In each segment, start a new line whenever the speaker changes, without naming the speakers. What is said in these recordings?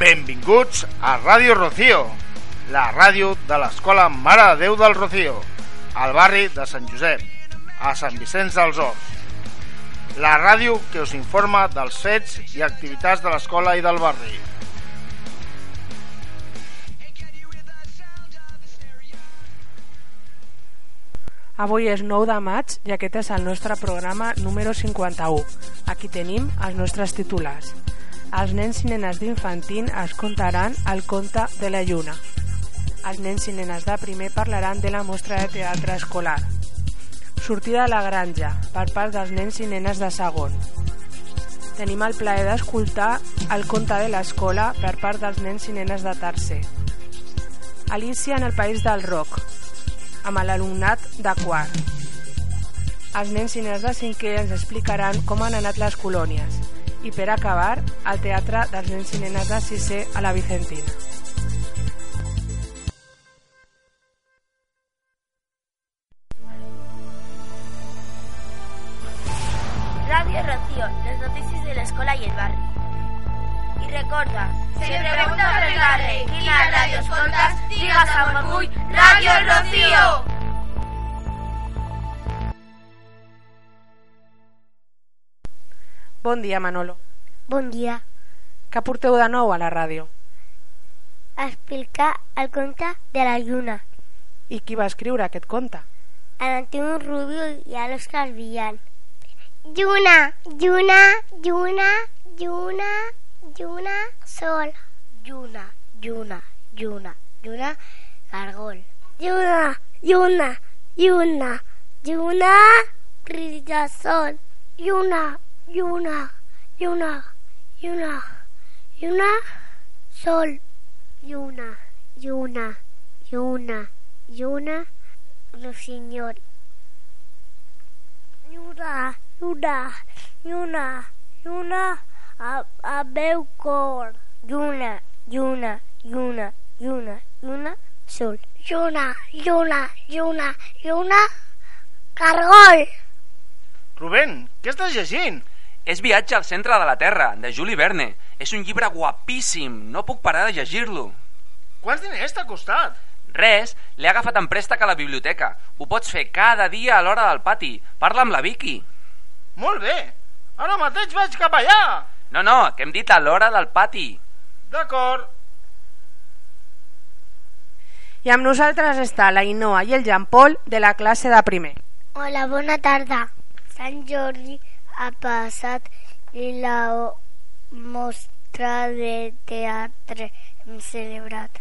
Benvinguts a Ràdio Rocío, la ràdio de l'Escola Mare de Déu del Rocío, al barri de Sant Josep, a Sant Vicenç dels Horts. La ràdio que us informa dels fets i activitats de l'escola i del barri.
Avui és 9 de maig i aquest és el nostre programa número 51. Aquí tenim els nostres titulars. Els nens i nenes d'infantil es contaran el conte de la lluna. Els nens i nenes de primer parlaran de la mostra de teatre escolar. Sortida a la granja per part dels nens i nenes de segon. Tenim el plaer d'escoltar el conte de l'escola per part dels nens i nenes de tercer. Alicia en el País del Roc, amb l'alumnat de quart. Els nens i nenes de cinquè ens explicaran com han anat les colònies i per acabar, el teatre dels nens i nenes a la Vicentina. Bon dia, Manolo.
Bon dia.
Què porteu de nou a la ràdio?
Explicar el conte de la lluna.
I qui va escriure aquest conte?
En Antonio Rubio i a l'Òscar Villan. Lluna, lluna, lluna, lluna, lluna, sol. Lluna, lluna, lluna, lluna, cargol. Lluna, lluna, lluna, lluna, grisol. Lluna, lluna, lluna, lluna, lluna, sol. Lluna, lluna, lluna, lluna, rossinyol. Lluna, lluna, lluna, lluna, a, a meu cor. Lluna, lluna, lluna, lluna, lluna, sol. Lluna, lluna, lluna, lluna, cargol.
Rubén, què estàs llegint?
És Viatge al centre de la Terra, de Juli Verne. És un llibre guapíssim, no puc parar de llegir-lo.
Quants diners t'ha costat?
Res, l'he agafat en préstec a la biblioteca. Ho pots fer cada dia a l'hora del pati. Parla amb la Vicky.
Molt bé, ara mateix vaig cap allà.
No, no, que hem dit a l'hora del pati.
D'acord.
I amb nosaltres està la Inoa i el Jean Paul de la classe de primer.
Hola, bona tarda. Sant Jordi ha passat i la mostra de teatre hem celebrat.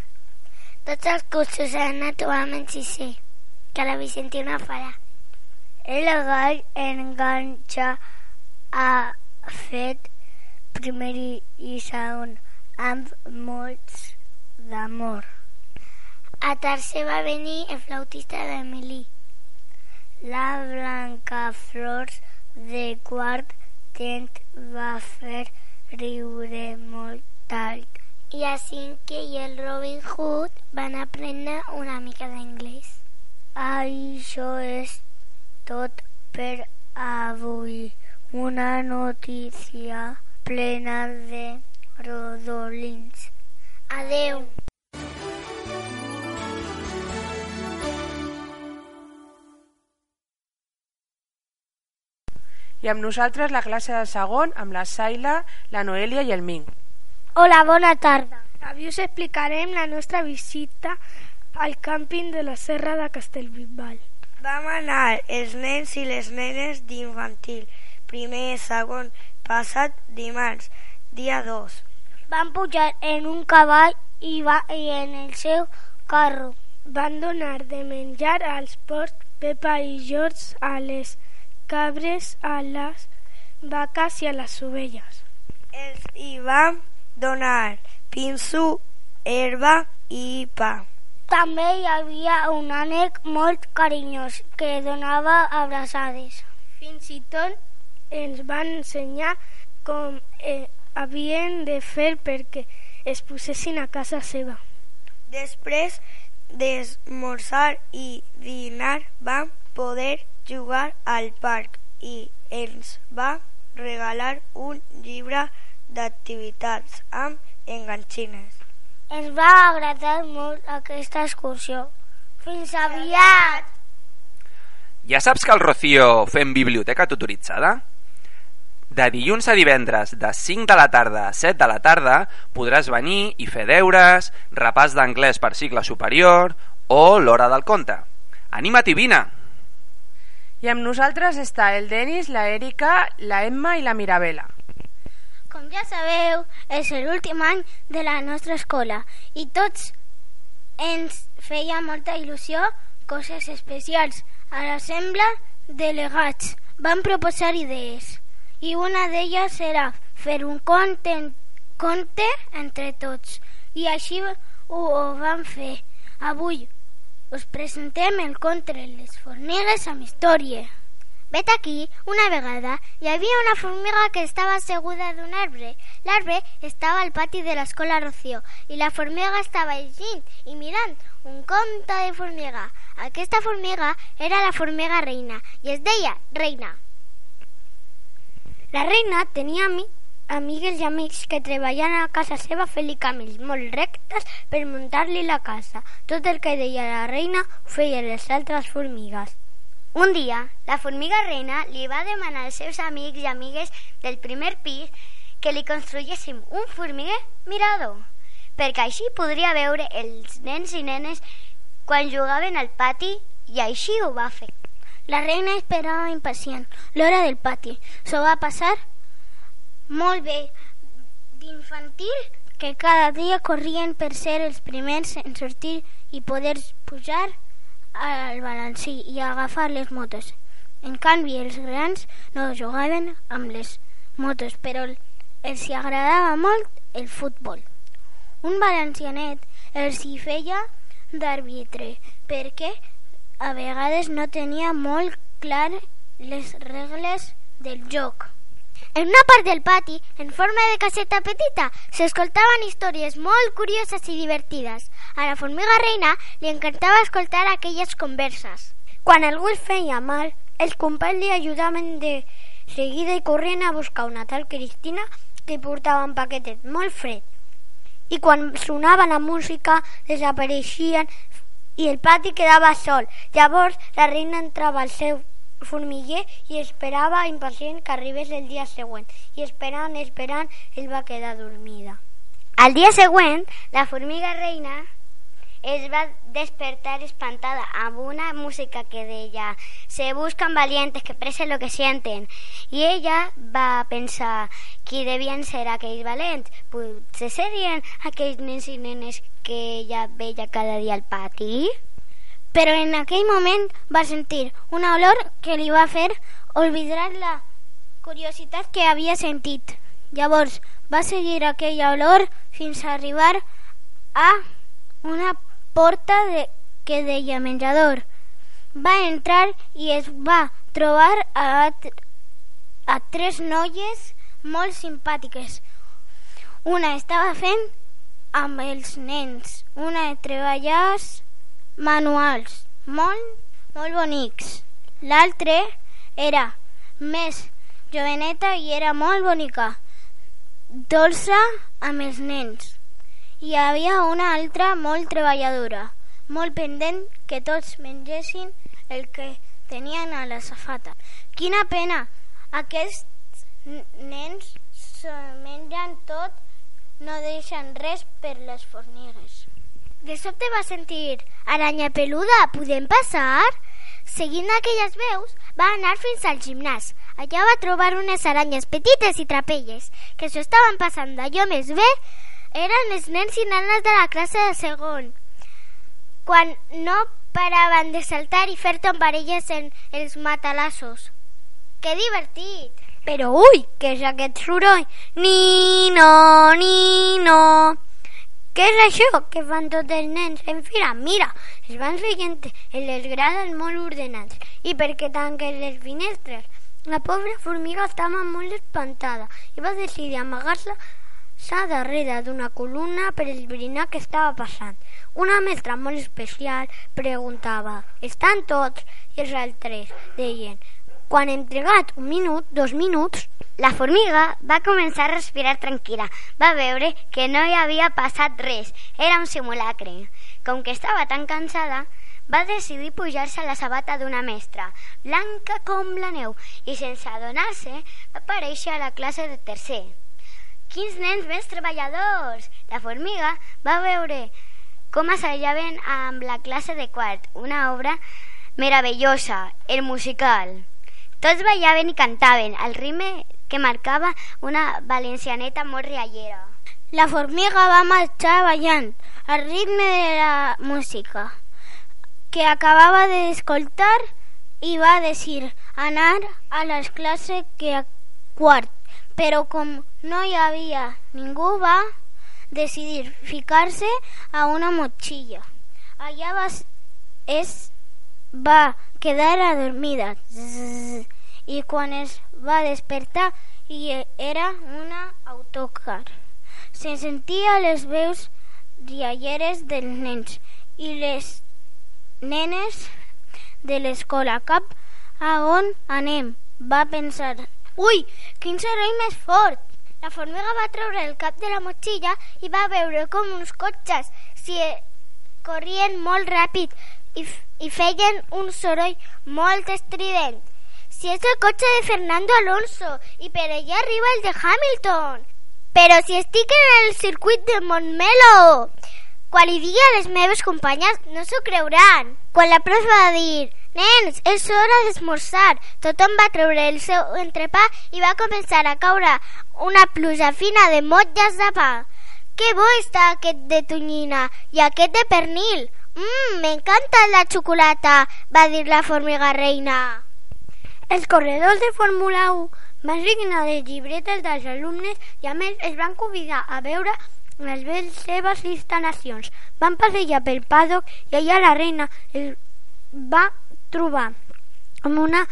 Tots els cursos han anat igualment sisè, que la Vicentina farà. El gall enganxa ha fet primer i- segon amb molts d'amor. A tercer va venir el flautista d'Emilí. La Blanca Flors de quart tent va fer riure molt alt. I a cinquè i el Robin Hood van aprendre una mica d'anglès. Això és tot per avui. Una notícia plena de rodolins. Adeu.
I amb nosaltres la classe de segon amb la Saila, la Noelia i el Ming.
Hola, bona tarda.
Avui us explicarem la nostra visita al càmping de la Serra de Castellbisbal.
Vam anar els nens i les nenes d'infantil, primer i segon, passat dimarts, dia 2.
Van pujar en un cavall i, va, i en el seu carro.
Van donar de menjar als porcs Pepa i George a les cabres, a les vacas i a les ovelles.
Els hi va donar pinso, herba i pa.
També hi havia un ànec molt carinyós que donava abraçades.
Fins i tot ens van ensenyar com eh, havien de fer perquè es posessin a casa seva.
Després d'esmorzar i dinar vam poder jugar al parc i ens va regalar un llibre d'activitats amb enganxines.
Ens va agradar molt aquesta excursió. Fins aviat!
Ja saps que al Rocío fem biblioteca tutoritzada? De dilluns a divendres, de 5 de la tarda a 7 de la tarda, podràs venir i fer deures, repàs d'anglès per cicle superior o l'hora del conte. Anima't i vine!
I amb nosaltres està el Denis, la Erika, la Emma i la Mirabela.
Com ja sabeu, és l'últim any de la nostra escola i tots ens feia molta il·lusió coses especials. A l'assemble delegats van proposar idees i una d'elles era fer un conte, conte entre tots i així ho, ho vam fer. Avui us presentem el conte Les formigues amb història. Vet aquí, una vegada, hi havia una formiga que estava asseguda d'un arbre. L'arbre estava al pati de l'escola Rocío i la formiga estava llegint i mirant un conte de formiga. Aquesta formiga era la formiga reina i es deia Reina. La reina tenia amigues i amics que treballaven a casa seva fent-li camins molt rectes per muntar-li la casa. Tot el que deia la reina ho feien les altres formigues. Un dia, la formiga reina li va demanar als seus amics i amigues del primer pis que li construyéssim un formiguer mirador, perquè així podria veure els nens i nenes quan jugaven al pati i així ho va fer. La reina esperava impacient l'hora del pati. S'ho va passar molt bé d'infantil que cada dia corrien per ser els primers en sortir i poder pujar al balancí i agafar les motos. En canvi, els grans no jugaven amb les motos, però els hi agradava molt el futbol. Un valencianet els hi feia d'àrbitre perquè a vegades no tenia molt clar les regles del joc. En una part del pati, en forma de caseta petita, s'escoltaven històries molt curioses i divertides. A la formiga reina li encantava escoltar aquelles converses. Quan algú es feia mal, els companys li ajudaven de seguida i corrien a buscar una tal Cristina que portava un paquetet molt fred. I quan sonava la música, desapareixien i el pati quedava sol. Llavors la reina entrava al seu formiguer i esperava impacient que arribés el dia següent. I esperant, esperant, ell va quedar dormida. Al dia següent, la formiga reina es va despertar espantada amb una música que deia se buscan valientes que presen lo que sienten i ella va pensar qui devien ser aquells valents potser serien aquells nens i nenes que ella veia cada dia al pati però en aquell moment va sentir una olor que li va fer oblidar la curiositat que havia sentit llavors va seguir aquella olor fins a arribar a una porta de, que deia menjador. Va entrar i es va trobar a, a tres noies molt simpàtiques. Una estava fent amb els nens, una de treballs manuals, molt, molt bonics. L'altre era més joveneta i era molt bonica, dolça amb els nens. Hi havia una altra molt treballadora, molt pendent que tots mengessin el que tenien a la safata. Quina pena! Aquests nens s'ho mengen tot, no deixen res per les fornigues. De sobte va sentir aranya peluda, podem passar? Seguint aquelles veus, va anar fins al gimnàs. Allà va trobar unes aranyes petites i trapelles, que s'ho estaven passant d'allò més bé eren els nens i nenes de la classe de segon, quan no paraven de saltar i fer tombarelles en els matalassos. Que divertit!
Però ui, què és aquest soroll? Nino, nino... Què és això que fan tots els nens en fila? Mira, es van seient en les grades molt ordenats. I per què tanquen les finestres? La pobra formiga estava molt espantada i va decidir amagar-se sa darrere d'una columna per esbrinar què estava passant. Una mestra molt especial preguntava «Estan tots?» i els altres deien «Quan hem trigat un minut, dos minuts...»
La formiga va començar a respirar tranquil·la. Va veure que no hi havia passat res. Era un simulacre. Com que estava tan cansada, va decidir pujar-se a la sabata d'una mestra, blanca com la neu, i sense adonar-se va aparèixer a la classe de tercer. Quins nens més treballadors! La formiga va veure com assajaven amb la classe de quart, una obra meravellosa, el musical. Tots ballaven i cantaven al ritme que marcava una valencianeta molt.
La formiga va marxar ballant al ritme de la música que acabava d'escoltar i va decidir anar a les classes que a quart, però com no hi havia ningú va decidir ficar-se a una motxilla. Allà va, es va quedar adormida i quan es va despertar i era una autocar. Se sentia les veus rialleres dels nens i les nenes de l'escola. Cap a on anem? Va pensar. Ui, quin soroll més fort! La formiga va treure el cap de la motxilla i va veure com uns cotxes si corrien molt ràpid i, i feien un soroll molt estrident. Si és el cotxe de Fernando Alonso i per allà arriba el de Hamilton. Però si estic en el circuit de Montmelo. Quan li digui a les meves companyes no s'ho creuran. Quan la prof va dir Nens, és hora d'esmorzar. Tothom va treure el seu entrepà i va començar a caure una pluja fina de motlles de pa. Que bo està aquest de tonyina i aquest de pernil. Mmm, m'encanta la xocolata, va dir la formiga reina. Els corredors de Fórmula 1 van signar les llibretes dels alumnes i a més es van convidar a veure les seves instal·lacions. Van passejar pel paddock i allà la reina es va trobar amb una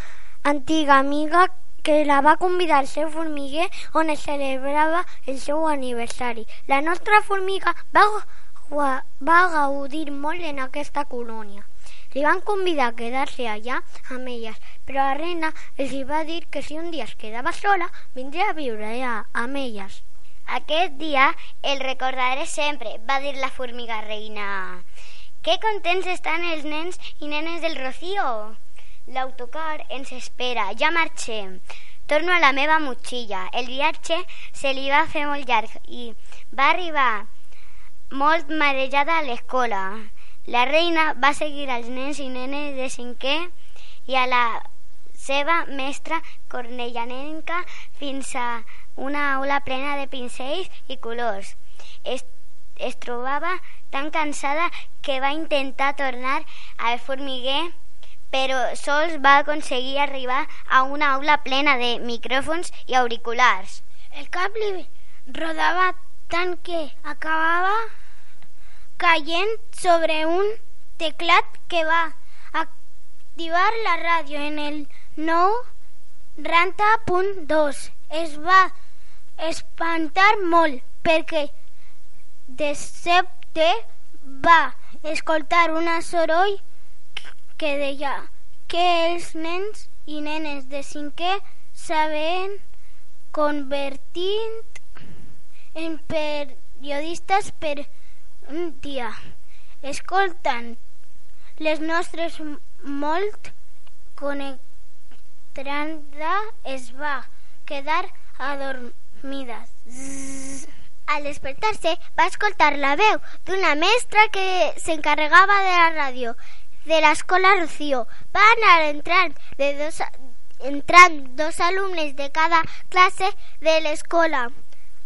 antiga amiga que la va convidar al seu formiguer on es celebrava el seu aniversari. La nostra formiga va, va gaudir molt en aquesta colònia. Li van convidar a quedar-se allà amb elles, però la reina els va dir que si un dia es quedava sola, vindria a viure allà amb elles.
Aquest dia el recordaré sempre, va dir la formiga reina. Que contents estan els nens i nenes del Rocío. L'autocar ens espera, ja marxem. Torno a la meva motxilla. El viatge se li va fer molt llarg i va arribar molt marejada a l'escola. La reina va seguir als nens i nenes de cinquè i a la seva mestra cornellanenca fins a una aula plena de pincells i colors. Es, es trobava tan cansada que va intentar tornar al formiguer però sols va aconseguir arribar a una aula plena de micròfons i auriculars.
El cap li rodava tant que acabava caient sobre un teclat que va activar la ràdio en el 90.2. Es va espantar molt perquè de sobte va escoltar una soroll que deia que els nens i nenes de cinquè saben convertint en periodistes per un dia, escoltant les nostres molt connectada es va quedar adormida. Al despertar-se va escoltar la veu d'una mestra que s'encarregava de la ràdio de l'escola Rocío. Va anar entrant, de dos, entrant dos alumnes de cada classe de l'escola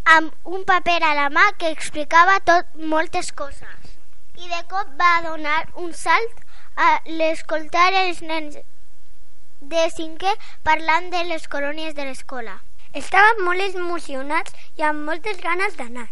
amb un paper a la mà que explicava tot moltes coses. I de cop va donar un salt a l'escoltar els nens de cinquè parlant de les colònies de l'escola.
Estaven molt emocionats i amb moltes ganes d'anar.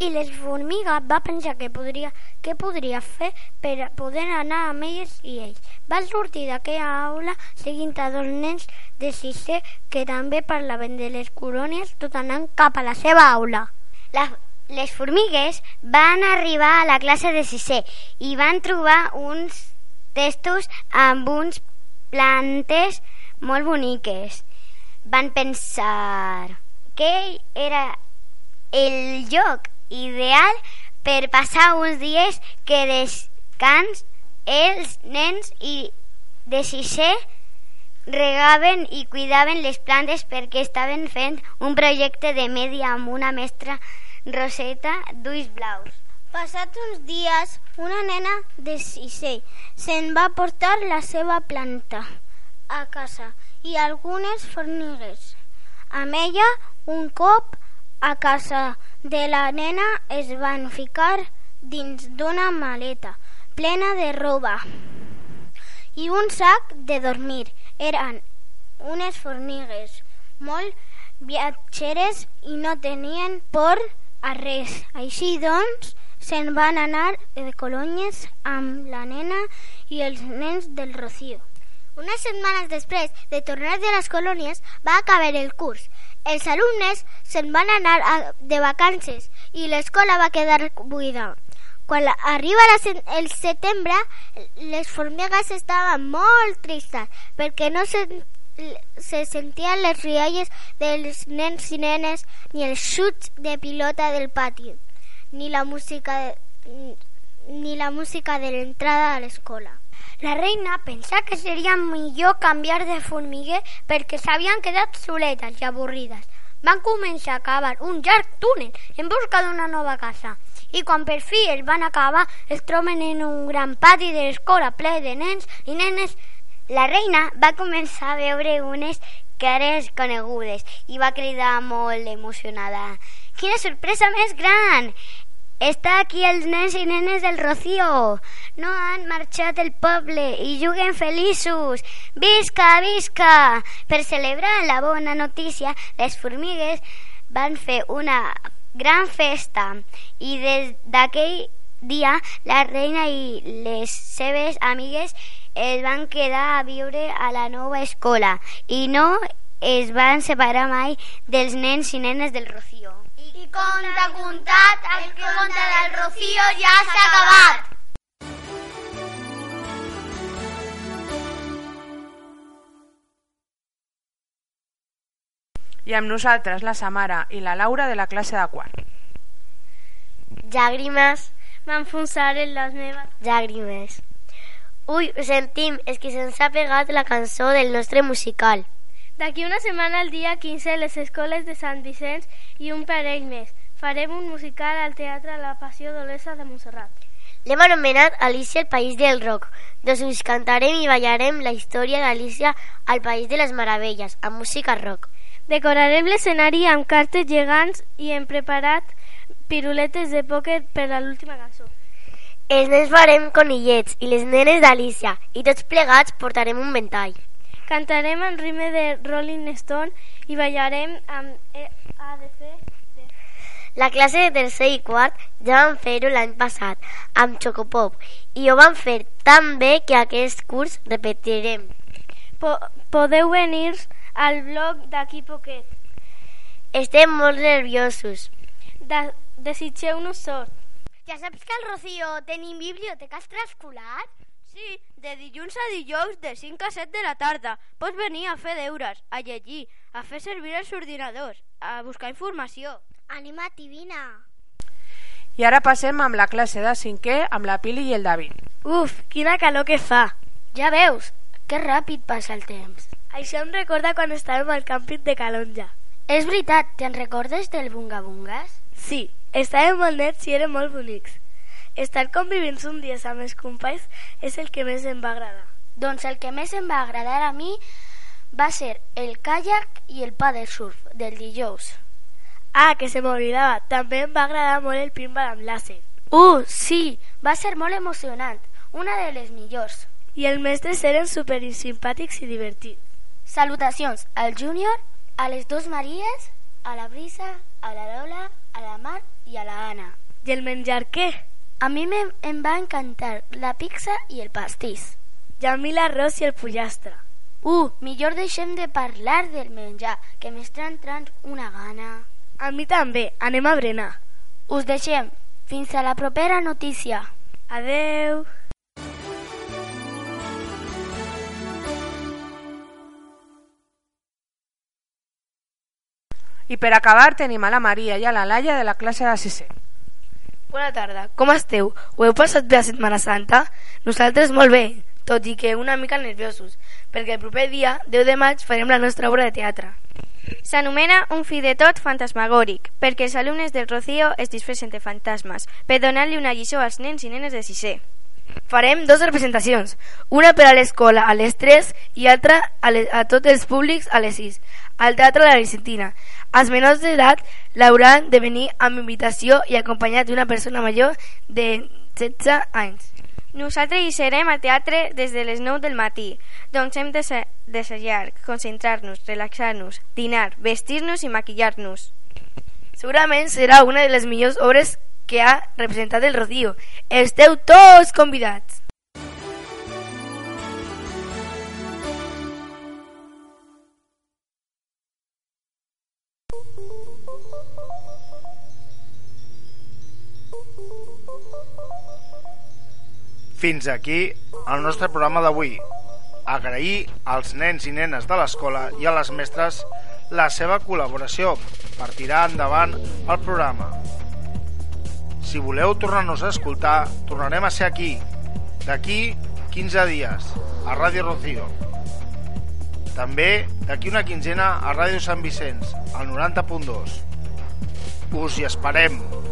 I formiga va pensar que podria, què podria fer per poder anar amb elles i ells. Va sortir d'aquella aula seguint a dos nens de sisè que també parlaven de les colònies tot anant cap a la seva aula.
La, les formigues van arribar a la classe de sisè i van trobar uns testos amb uns plantes molt boniques. Van pensar que era el lloc ideal per passar uns dies que descans els nens i de sisè regaven i cuidaven les plantes perquè estaven fent un projecte de medi amb una mestra Roseta d'ulls blaus.
Passats uns dies, una nena de sisè se'n va portar la seva planta a casa i algunes formigues. Amb ella, un cop a casa de la nena es van ficar dins d'una maleta plena de roba i un sac de dormir. Eren unes formigues molt viatgeres i no tenien por a res. Així doncs, se'n van anar de colònies amb la nena i els nens del Rocío.
Unes setmanes després de tornar de les colònies va acabar el curs. Els alumnes se'n van anar a, de vacances i l'escola va quedar buida. Quan arriba la, el setembre, les formigues estaven molt tristes perquè no se, se sentien les rialles dels nens i nenes ni els xuts de pilota del pati ni la música ni la música de l'entrada a l'escola. La reina pensa que seria millor canviar de formiguer perquè s'havien quedat soletes i avorrides. Van començar a cavar un llarg túnel en busca d'una nova casa i quan per fi el van acabar es troben en un gran pati de l'escola ple de nens i nenes.
La reina va començar a veure unes cares conegudes i va cridar molt emocionada. Quina sorpresa més gran! Està aquí els nens i nenes del Rocío. No han marxat del poble i juguen feliços. Visca, visca! Per celebrar la bona notícia, les formigues van fer una gran festa i des d'aquell dia la reina i les seves amigues es van quedar a viure a la nova escola i no es van separar mai dels nens i nenes del Rocío.
I conta contat, el que conta del Rocío ja s'ha acabat.
I amb nosaltres la Samara i la Laura de la classe de quart.
Llàgrimes m'enfonsaren les meves llàgrimes. Ui, ho sentim, és que se'ns ha pegat la cançó del nostre musical.
D'aquí una setmana, el dia 15, les escoles de Sant Vicenç i un parell més. Farem un musical al Teatre La Passió d'Olesa de Montserrat.
L'hem anomenat Alicia el País del Rock, doncs us cantarem i ballarem la història d'Alicia al País de les Meravelles, amb música rock.
Decorarem l'escenari amb cartes gegants i hem preparat piruletes de pòquer per a l'última cançó.
Els nens farem conillets i les nenes d'Alicia i tots plegats portarem un ventall.
Cantarem en ritme de Rolling Stone i ballarem amb e ADC.
La classe de tercer i quart ja vam fer-ho l'any passat amb Chocopop i ho vam fer tan bé que aquest curs repetirem.
Po podeu venir al blog d'aquí poquet.
Estem molt nerviosos.
De Desitgeu-nos sort.
Ja saps que al Rocío tenim biblioteca extraescolar?
Sí, de dilluns a dijous de 5 a 7 de la tarda. Pots venir a fer deures, a llegir, a fer servir els ordinadors, a buscar informació.
Anima't i vine.
I ara passem amb la classe de cinquè amb la Pili i el David.
Uf, quina calor que fa.
Ja veus, que ràpid passa el temps.
Això em recorda quan estàvem al càmping de Calonja.
És veritat, te'n recordes del Bunga Bungas?
Sí, estàvem molt nets i eren molt bonics. Estar convivint un dia amb els companys és el que més em va agradar.
Doncs el que més em va agradar a mi va ser el kayak i el paddle surf del dijous.
Ah, que se m'oblidava, també em va agradar molt el pinball amb làser.
Uh, sí, va ser molt emocionant, una de les millors.
I els mestres eren super simpàtics i divertits.
Salutacions al Júnior, a les dos Maries, a la Brisa, a la Lola, a la Mar i a la Anna.
I el menjar què?
A mi me, em va encantar la pizza i el pastís.
I a mi l'arròs i el pollastre.
Uh, millor deixem de parlar del menjar, que m'està entrant una gana.
A mi també, anem a berenar.
Us deixem. Fins a la propera notícia.
Adeu.
I per acabar tenim a la Maria i a la Laia de la classe de sisè.
Bona tarda, com esteu? Ho heu passat bé a Setmana Santa? Nosaltres molt bé, tot i que una mica nerviosos, perquè el proper dia, 10 de maig, farem la nostra obra de teatre.
S'anomena un fi de tot fantasmagòric, perquè els alumnes del Rocío es disfressen de fantasmes per donar-li una lliçó als nens i nenes de sisè.
Farem dues representacions, una per a l'escola a les 3 i altra a, les, a tots els públics a les 6, al Teatre de la Vicentina. Els menors d'edat l'hauran de venir amb invitació i acompanyat d'una persona major de 16 anys.
Nosaltres hi serem al teatre des de les 9 del matí, doncs hem d'assajar, concentrar-nos, relaxar-nos, dinar, vestir-nos i maquillar-nos.
Segurament serà una de les millors obres que ha representat el Rocío. Esteu tots convidats.
Fins aquí el nostre programa d'avui. Agrair als nens i nenes de l'escola i a les mestres la seva col·laboració per tirar endavant el programa. Si voleu tornar-nos a escoltar, tornarem a ser aquí, d'aquí 15 dies, a Ràdio Rocío. També d'aquí una quinzena a Ràdio Sant Vicenç, al 90.2. Us hi esperem!